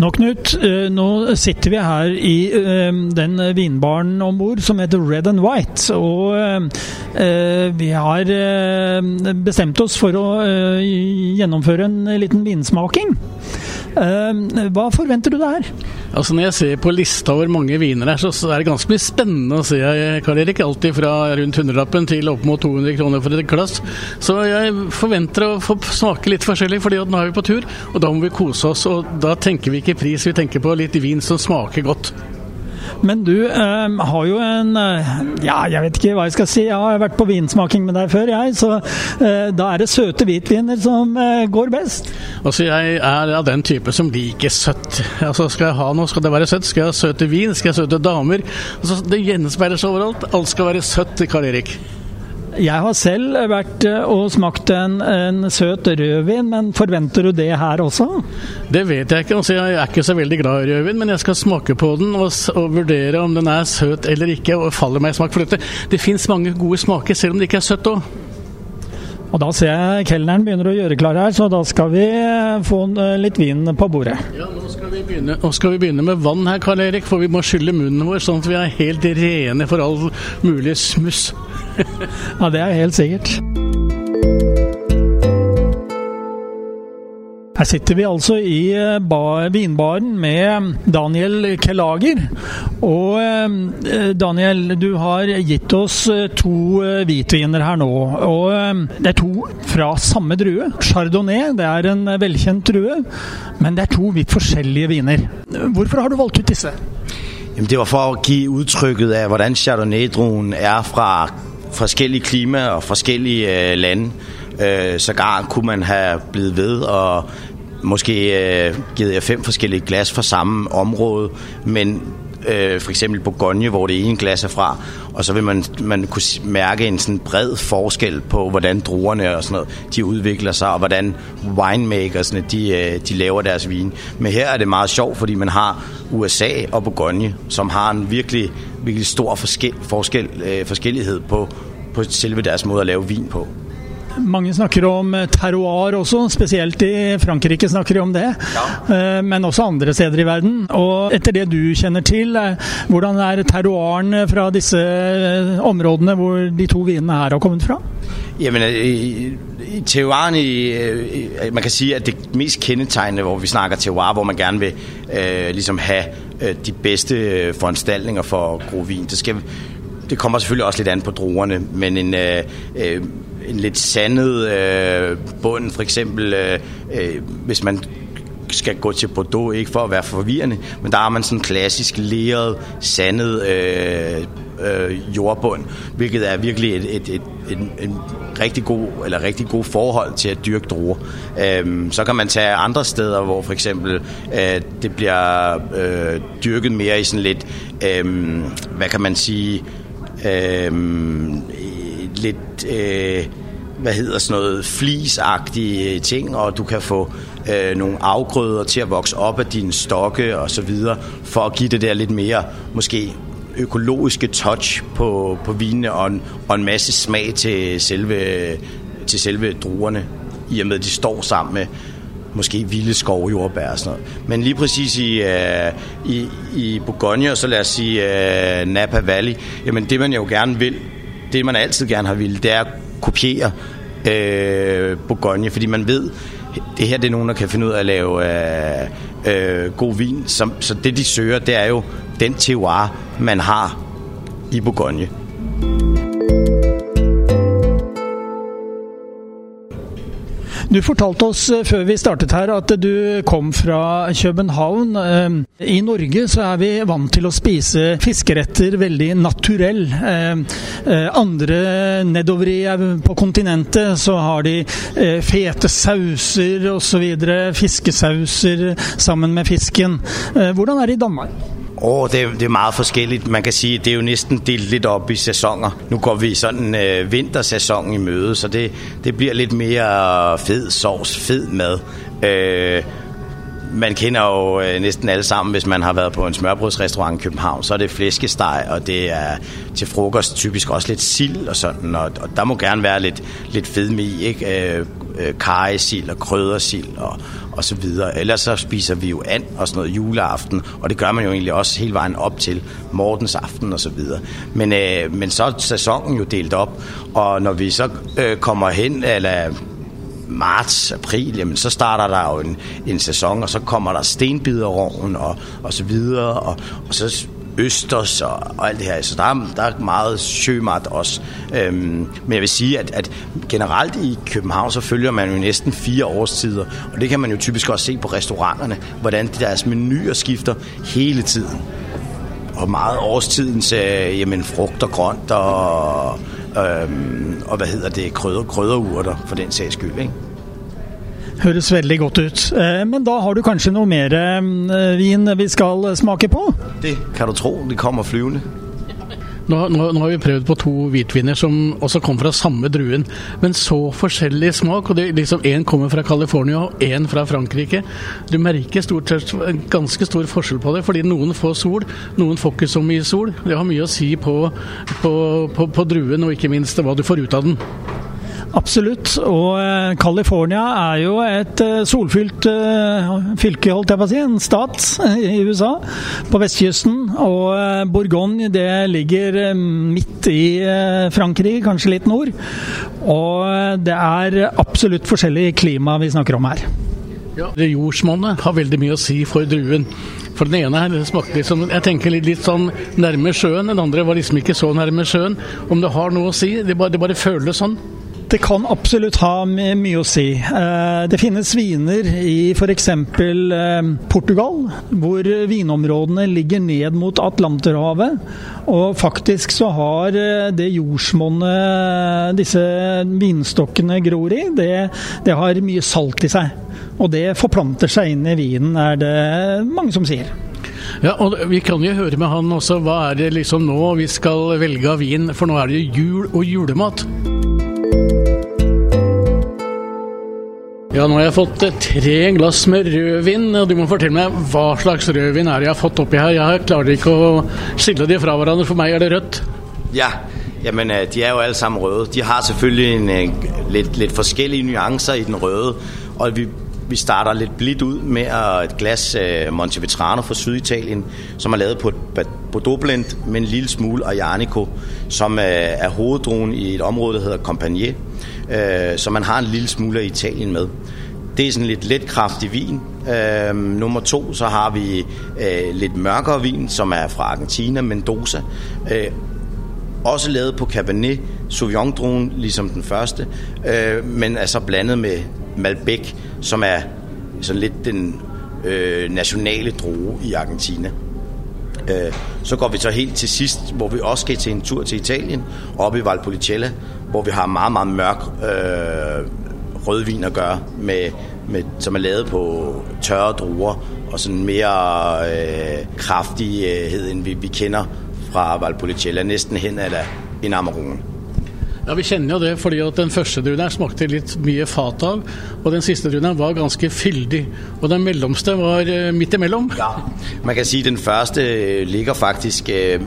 Nå, Knut, eh, nå sitter vi her i eh, den vinbaren om bord som heter Red and White. Og eh, vi har bestemt oss for å gjennomføre en liten vinsmaking. Ehm, hva forventer du der? Altså Når jeg ser på lista over mange viner her, så er det ganske mye spennende å se. Eh, Karl Erik, Alltid fra rundt hundrelappen til opp mot 200 kroner for et glass. Så jeg forventer å få smake litt forskjellig, fordi nå er vi på tur. Og da må vi kose oss. Og da tenker vi ikke pris, vi tenker på litt vin som smaker godt. Men du eh, har jo en eh, Ja, jeg vet ikke hva jeg skal si. Jeg har vært på vinsmaking med deg før, jeg. Så eh, da er det søte hvitviner som eh, går best. Altså, jeg er av den type som liker søtt. Altså, skal jeg ha noe, skal det være søtt. Skal jeg ha søte vin, skal jeg ha søte damer. Altså, det gjenspeiler seg overalt. Alt skal være søtt, Karl Erik. Jeg har selv vært eh, og smakt en, en søt rødvin, men forventer du det her også? Det vet jeg ikke. Altså, jeg er ikke så veldig glad i rødvin, men jeg skal smake på den og, og vurdere om den er søt eller ikke, og faller meg i smak. For dette. det fins mange gode smaker, selv om det ikke er søtt òg. Og da ser jeg kelneren begynner å gjøre klar her, så da skal vi eh, få eh, litt vin på bordet. Ja, nå skal vi begynne, skal vi begynne med vann her, Karl Erik, for vi må skylle munnen vår sånn at vi er helt rene for all mulig smuss. ja, det er helt sikkert. Her sitter vi altså i eh, bar, vinbaren med eh, Daniel Kelager. Og eh, Daniel, du har gitt oss to hvitviner her nå. Og det er to fra samme drue. Chardonnay det er en velkjent drue, men det er to vidt forskjellige viner. Hvorfor har du valgt ut disse? Jamen, det var for å gi uttrykket av hvordan chardonnay-druen er fra forskellige klima og forskellige øh, lande. Øh, sågar kunne man have blevet ved og måske øh, givet jer fem forskellige glas fra samme område, men øh, for eksempel Bourgogne, hvor det ene glas er fra, og så vil man, man kunne mærke en sådan bred forskel på, hvordan druerne og sådan noget, de udvikler sig, og hvordan winemakersne, de, øh, de laver deres vin. Men her er det meget sjovt, fordi man har USA og Bourgogne, som har en virkelig, virkelig stor forskel, forskel, øh, forskellighed på, på selve deres måde at lave vin på. Mange snakker om eh, terroir også, spesielt i Frankrike snakker de om det. Ja. Eh, men også andre steder i verden. Og etter det du kjenner til, eh, hvordan er terroiren fra disse områdene hvor de to vinene her har kommet fra? Jamen, terroiren i, Man kan si at det mest kjennetegnende, hvor vi snakker terroir, hvor man gjerne vil øh, liksom ha de beste foranstaltninger for god vin, det skal det kommer selvfølgelig også lidt an på druerne, men en, øh, øh, en lidt sandet øh, bund, for eksempel, øh, øh, hvis man skal gå til Bordeaux, ikke for at være forvirrende, men der har man sådan en klassisk leret, sandet øh, øh, jordbund, hvilket er virkelig et, et, et, en, en rigtig god eller rigtig god forhold til at dyrke druer. Øhm, så kan man tage andre steder, hvor for eksempel øh, det bliver øh, dyrket mere i sådan lidt, øh, hvad kan man sige, øh, lidt, øh, hvad hedder sådan noget, flisagtige øh, ting, og du kan få øh, nogle afgrøder til at vokse op af dine stokke og så videre, for at give det der lidt mere, måske økologiske touch på, på vinene og en, og en masse smag til selve, til selve druerne, i og med at de står sammen med måske vilde skovjordbær og sådan noget. Men lige præcis i, øh, i, i Bourgogne, og så lad os sige øh, Napa Valley, jamen det man jo gerne vil, det man altid gerne har ville, det er at kopiere øh, Bourgogne, fordi man ved, det her det er nogen, der kan finde ud af at lave øh, øh, god vin. Så, så det de søger, det er jo den terroir, man har i Bourgogne. Du fortalte oss eh, før vi startet her at du kom fra København. Eh, I Norge så er vi vant til å spise fiskeretter veldig naturell. Eh, eh andre nedover på kontinentet så har de fete sauser osv. Fiskesauser sammen med fisken. Hvordan er det i Danmark? Åh, oh, det, det er meget forskelligt. Man kan sige, det er jo næsten delt lidt op i sæsoner. Nu går vi sådan øh, vintersæson i møde, så det, det bliver lidt mere fed sovs, fed mad. Øh, man kender jo øh, næsten alle sammen, hvis man har været på en smørbrødsrestaurant i København, så er det flæskesteg, og det er til frokost typisk også lidt sild og sådan, og, og der må gerne være lidt, lidt fedme i, ikke? Øh, øh, karrysild og kryddersild og, og så videre. Ellers så spiser vi jo and og sådan noget juleaften, og det gør man jo egentlig også hele vejen op til Mortens aften og så videre. Men, øh, men så er sæsonen jo delt op, og når vi så øh, kommer hen, eller marts, april, jamen så starter der jo en, en sæson, og så kommer der stenbideroven og, og så videre, og, og så østers og, og alt det her. Så der er, der er meget sømat også. Øhm, men jeg vil sige, at, at generelt i København, så følger man jo næsten fire årstider. Og det kan man jo typisk også se på restauranterne, hvordan deres menuer skifter hele tiden. Og meget årstidens øh, jamen, frugt og grønt og, øhm, og hvad hedder det, krydder, krydderurter for den sags skyld. Ikke? Høres veldig godt ut. Eh, men da har du kanskje noe mer eh, vin vi skal smake på? Det kan du tro. De kommer flyvende. Nå, nå, nå, har vi prøvd på to hvitviner som også kom fra samme druen, men så forskjellig smak. og det, liksom Én kommer fra California og én fra Frankrike. Du merker stort sett ganske stor forskjell på det, fordi noen får sol, noen får ikke så mye sol. Det har mye å si på, på, på, på druen, og ikke minst hva du får ut av den. Absolutt. Og eh, California er jo et eh, solfylt eh, fylke, holdt jeg på å si. En stat i USA. På vestkysten. Og Bourgogne det ligger midt i Frankrike, kanskje litt nord. Og det er absolutt forskjellig klima vi snakker om her. Ja, det Jordsmonnet har veldig mye å si for druen. For den ene her smakte liksom Jeg tenker litt, litt, sånn nærme sjøen. Den andre var liksom ikke så nærme sjøen. Om det har noe å si. Det bare, det bare føles sånn. Det kan absolutt ha mye å si. Eh, det finnes viner i f.eks. Eh, Portugal, hvor vinområdene ligger ned mot Atlanterhavet. Og faktisk så har eh, det jordsmonnet eh, disse vinstokkene gror i, det, det har mye salt i seg. Og det forplanter seg inn i vinen, er det mange som sier. Ja, og Vi kan jo høre med han også. Hva er det liksom nå vi skal velge av vin? For nå er det jul og julemat. Ja, nå har jeg fått eh, tre glass med rødvin, og du må fortelle meg hva slags rødvin er det jeg har fått oppi her. Jeg klarer ikke å skille de fra hverandre. For meg er det rødt. Ja, jamen øh, de er jo alle sammen røde. De har selvfølgelig en, øh, lidt, lidt forskellige nuancer i den røde, og vi, vi starter lidt blidt ud med et glas øh, uh, Montevetrano fra Syditalien, som er lavet på et Bordeaux blend med en lille smule Arjanico, som øh, er hoveddruen i et område, der hedder Compagnie øh, så man har en lille smule af Italien med. Det er sådan lidt let kraftig vin. Øh, nummer to, så har vi øh, lidt mørkere vin, som er fra Argentina, Mendoza. Øh, også lavet på Cabernet sauvignon druen ligesom den første, øh, men altså blandet med Malbec, som er sådan lidt den øh, nationale drue i Argentina. Øh, så går vi så helt til sidst, hvor vi også skal til en tur til Italien, oppe i Valpolicella, hvor vi har meget, meget mørk øh, rødvin at gøre, med, med, som er lavet på tørre druer, og sådan mere øh, kraftighed, end vi, vi kender fra Valpolicella, næsten hen eller en Amarone. Ja, Vi kjenner jo det, fordi at den første druen her smakte litt mye fat av. Og den siste druen her var ganske fyldig. Og den mellomste var uh, midt imellom. Ja, man kan si den første øh, ligger faktisk uh,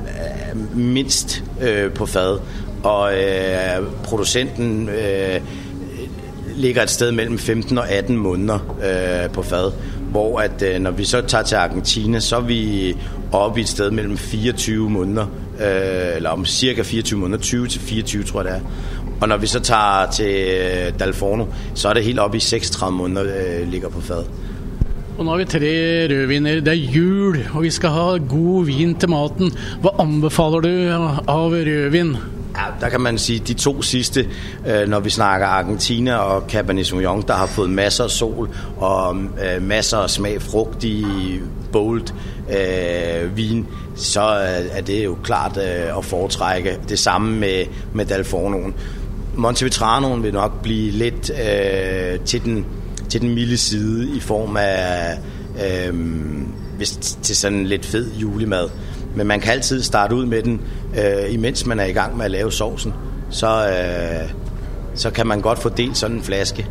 minst uh, på fad. Og uh, produsenten uh, ligger et sted mellem 15 og 18 måneder øh, på fad. Hvor at øh, når vi så tager til Argentina, så er vi oppe i et sted mellem 24 måneder øh, eller om cirka 24 måneder, 20 til 24 tror jeg det er. Og når vi så tager til øh, Dalforno, så er det helt oppe i 36 måneder, øh, ligger på fad. Og nå har vi tre rødviner. Det er jul, og vi skal ha god vin til maten. Hva anbefaler du av rødvin? Ja, der kan man sige, de to sidste, øh, når vi snakker Argentina og Cabernet Sauvignon, der har fået masser af sol og øh, masser af smag, frugtig, bold øh, vin, så øh, er det jo klart øh, at foretrække. Det samme med, med Dalfornoen. Montevitranoen vil nok blive lidt øh, til, den, til den milde side i form af øh, hvis, til sådan lidt fed julemad. Men man kan altid starte ud med den, øh, imens man er i gang med at lave sovsen. Så, øh, så kan man godt få delt sådan en flaske.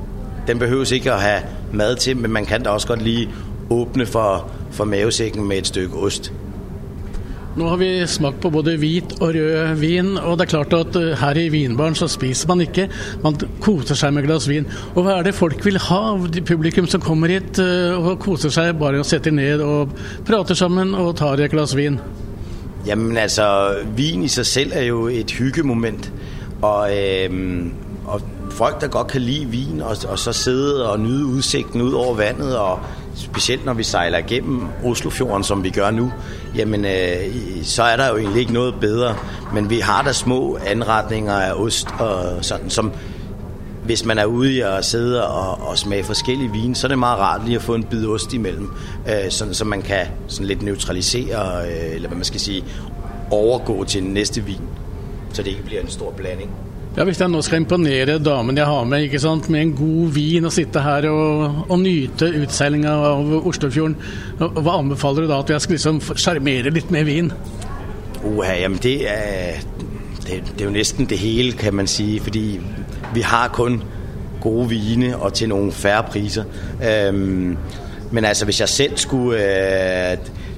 Den behøves ikke at have mad til, men man kan da også godt lige åbne for, for mavesækken med et stykke ost. Nu har vi smakt på både hvit og rød vin, og det er klart at øh, her i vinbaren så spiser man ikke, man koser sig med glas vin. Og hvad er det folk vil ha, de publikum som kommer hit øh, og koser sig bare og sætter ned og prater sammen og tar et glas vin? Jamen altså, vin i sig selv er jo et hyggemoment, og, øh, og folk, der godt kan lide vin, og, og så sidde og nyde udsigten ud over vandet, og specielt når vi sejler igennem Oslofjorden, som vi gør nu, jamen øh, så er der jo egentlig ikke noget bedre. Men vi har der små anretninger af ost, og sådan, som hvis man er ude i at sidde og, og smage forskellige vine, så er det meget rart lige at få en bid ost imellem, øh, sådan, så man kan sådan lidt neutralisere, øh, eller hvad man skal sige, overgå til næste vin, så det ikke bliver en stor blanding. Ja, Hvis jeg nå skal imponere damen jeg har med ikke sant, med en god vin og sitte her og, og nyte utseilinga av Oslofjorden, hva anbefaler du da at jeg skal liksom sjarmere litt med vin? Uha, jamen det er, det, det er jo næsten det hele, kan man sige, fordi vi har kun gode vine og til nogle færre priser. Øhm, men altså, hvis jeg selv skulle... Øh,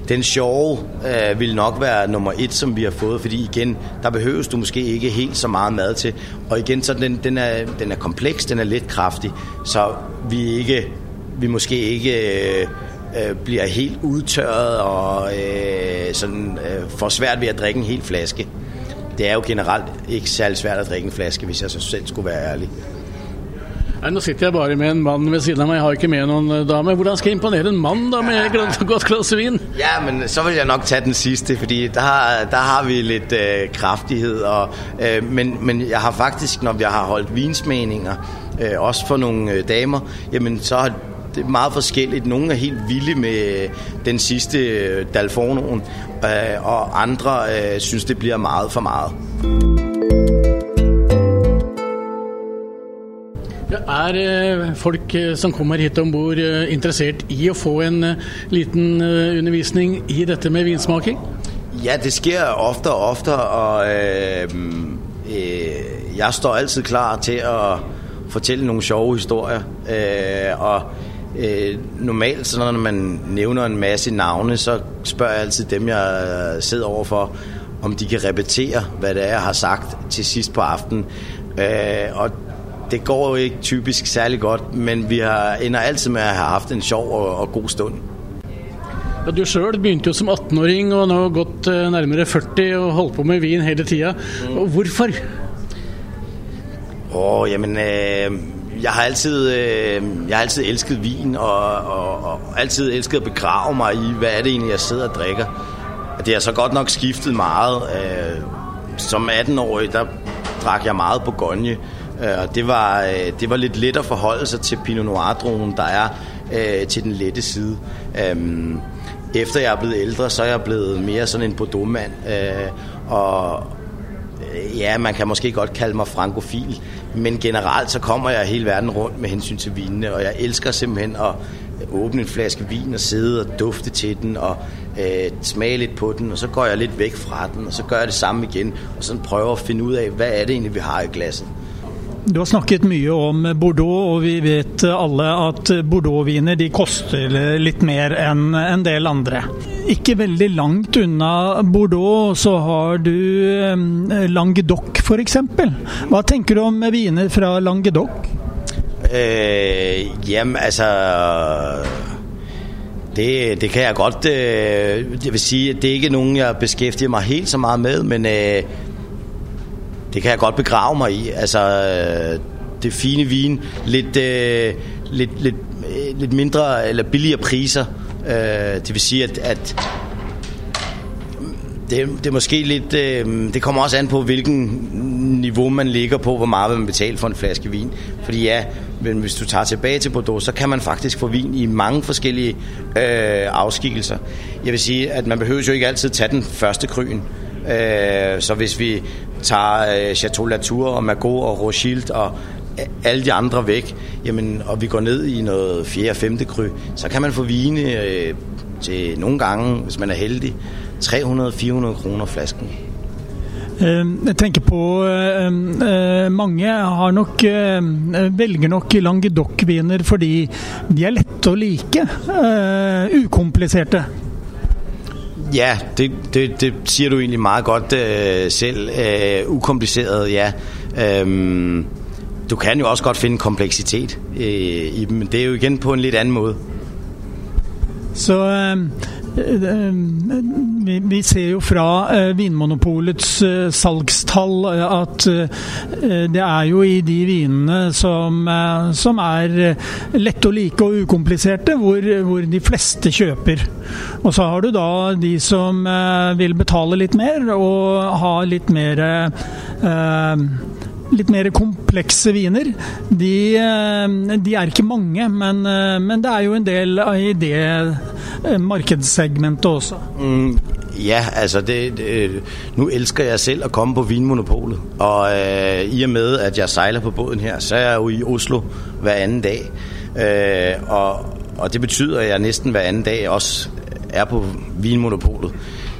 den sjove øh, vil nok være nummer et, som vi har fået, fordi igen, der behøves du måske ikke helt så meget mad til. Og igen, så den, den, er, den er kompleks, den er lidt kraftig, så vi ikke vi måske ikke øh, øh bliver helt udtørret og øh, sådan, øh, får svært ved at drikke en hel flaske. Det er jo generelt ikke særlig svært at drikke en flaske, hvis jeg så selv skulle være ærlig. Nei, Nå sitter jeg bare med en mann ved siden av meg, jeg har ikke med noen eh, dame. Hvordan skal jeg imponere en mann da med et godt glass vin? Ja, men så vil jeg nok tage den sidste, fordi der har, der har vi lidt øh, kraftighed. Og, øh, men, men jeg har faktisk, når vi har holdt vinsmagninger, øh, også for nogle øh, damer, jamen så har det er meget forskelligt. Nogle er helt vilde med den sidste øh, Dalfornoen, øh, og andre øh, synes, det bliver meget for meget. Er folk som kommer hit om bord interessert i å få en liten undervisning i dette med vinsmaking? Ja, det sker ofte og ofte, og øh, øh, jeg står altid klar til at fortælle nogle sjove historier. Øh, og øh, normalt, så når man nævner en masse navne, så spørger jeg altid dem, jeg sidder overfor, om de kan repetere, hvad det er, jeg har sagt til sidst på aftenen. Øh, og det går jo ikke typisk særlig godt, men vi har, ender altid med at have haft en sjov og, og god stund. Ja, du selv begynte jo som 18-åring og nå gått eh, nærmere 40 og holdt på med vin hele tida. Mm. Hvorfor? Åh, oh, jamen, øh, jeg har altid, øh, jeg har altid elsket vin og, og, og altid elsket at begrave mig i, hvad er det egentlig, jeg sidder og drikker. Det har så godt nok skiftet meget. Øh, som 18-årig, der drak jeg meget Bourgogne, Øh, og det var, øh, det var lidt let at forholde sig til Pinot Noir-dronen, der er øh, til den lette side. Øh, efter jeg er blevet ældre, så er jeg blevet mere sådan en Bordeaux-mand. Øh, og øh, ja, man kan måske godt kalde mig frankofil, men generelt så kommer jeg hele verden rundt med hensyn til vinene, og jeg elsker simpelthen at åbne en flaske vin og sidde og dufte til den og øh, smage lidt på den, og så går jeg lidt væk fra den, og så gør jeg det samme igen, og så prøver at finde ud af, hvad er det egentlig, vi har i glasset. Du har snakket mye om Bordeaux, og vi vet alle at Bordeaux-viner de koster litt mer enn en del andre. Ikke veldig langt unna Bordeaux så har du Languedoc f.eks. Hva tenker du om viner fra Languedoc? Øh, jamen altså det, det kan jeg godt øh, Jeg vil sige, at det er ikke nogen, jeg beskæftiger mig helt så meget med, men øh, det kan jeg godt begrave mig i. Altså, øh, det fine vin, lidt, øh, lidt, lidt, øh, lidt mindre eller billigere priser. Øh, det vil sige, at, at det, det er måske lidt... Øh, det kommer også an på, hvilken niveau man ligger på, hvor meget man betaler for en flaske vin. Fordi ja, men hvis du tager tilbage til Bordeaux, så kan man faktisk få vin i mange forskellige øh, afskikkelser. Jeg vil sige, at man behøver jo ikke altid tage den første kryen. Øh, så hvis vi tager øh, Chateau Latour og Margaux og Rothschild og øh, alle de andre væk, jamen, og vi går ned i noget 4. og 5. kry, så kan man få vine øh, til nogle gange, hvis man er heldig, 300-400 kroner flasken. Øhm, jeg tenker på øh, øhm, øh, Mange har nok, øhm, velger nok Languedoc-viner fordi de er lette å like. Ukompliserte. Ja, det, det, det siger du egentlig meget godt øh, selv. Øh, ukompliceret, ja. Øhm, du kan jo også godt finde kompleksitet øh, i dem, men det er jo igen på en lidt anden måde. Så øh, Ehm, vi, ser jo fra eh, Vinmonopolets eh, salgstall eh, at det er jo i de vinene som, som er lette å like og ukompliserte, hvor, hvor de fleste kjøper. Og så har du da de som vil betale litt mer og ha litt mer eh, litt mer komplekse viner. De, de, er ikke mange, men, men, det er jo en del i det Eh, markedssegmentet også. Mm, ja, altså det, det, nu elsker jeg selv at komme på Vinmonopolet, og øh, i og med at jeg sejler på båden her, så er jeg jo i Oslo hver anden dag. Øh, og, og det betyder, at jeg næsten hver anden dag også er på Vinmonopolet.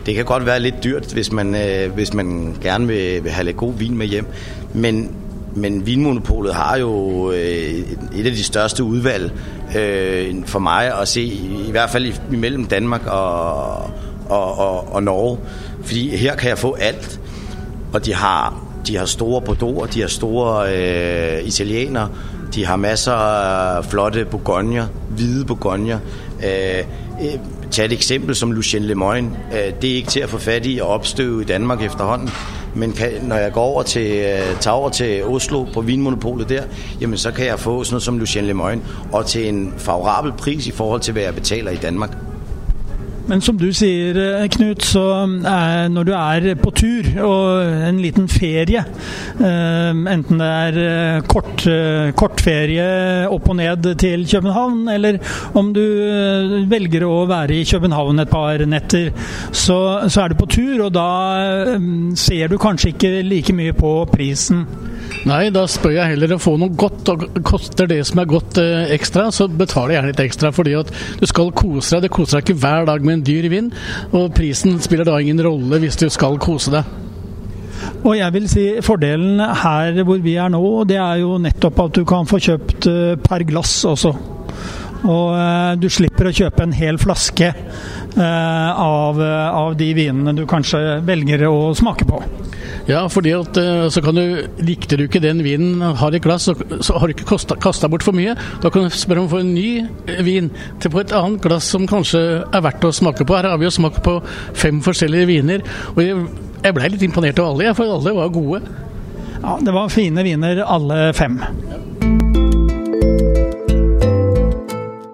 Det kan godt være lidt dyrt, hvis man, øh, hvis man gerne vil, vil have lidt god vin med hjem. Men, men Vinmonopolet har jo øh, et af de største udvalg øh, for mig at se, i, hvert fald imellem Danmark og, og, og, og Norge. Fordi her kan jeg få alt. Og de har, de har store bordeaux, de har store øh, italienere, de har masser af flotte bourgogner, hvide bourgogner. Øh, øh tage et eksempel som Lucien Lemoyne. Øh, det er ikke til at få fat i og opstøve i Danmark efterhånden. Men kan, når jeg går over til, øh, tager over til Oslo på Vinmonopolet der, jamen så kan jeg få sådan noget som Lucien Lemoyne, og til en favorabel pris i forhold til, hvad jeg betaler i Danmark. Men som du sier, eh, Knut, så er, når du er på tur og en liten ferie, eh, enten det er kort, kortferie opp og ned til København, eller om du velger å være i København et par netter, så, så er du på tur, og da ser du kanskje ikke like mye på prisen. Nei, da spør jeg heller å få noe godt, og koster det som er godt eh, ekstra, så betaler jeg gjerne litt ekstra. Fordi at du skal kose deg. Det koser deg ikke hver dag med en dyr vin, og prisen spiller da ingen rolle hvis du skal kose deg. Og jeg vil si fordelen her hvor vi er nå, det er jo nettopp at du kan få kjøpt eh, per glass også. Og eh, du slipper å kjøpe en hel flaske av, av de vinene du kanskje velger å smake på. Ja, fordi at så kan du Likte du ikke den vinen har i glass, så, så har du ikke kasta bort for mye. Da kan du spørre om å få en ny vin til på et annet glass som kanskje er verdt å smake på. Her har vi jo smakt på fem forskjellige viner, og jeg, jeg blei litt imponert av alle, for alle var gode. Ja, det var fine viner alle fem.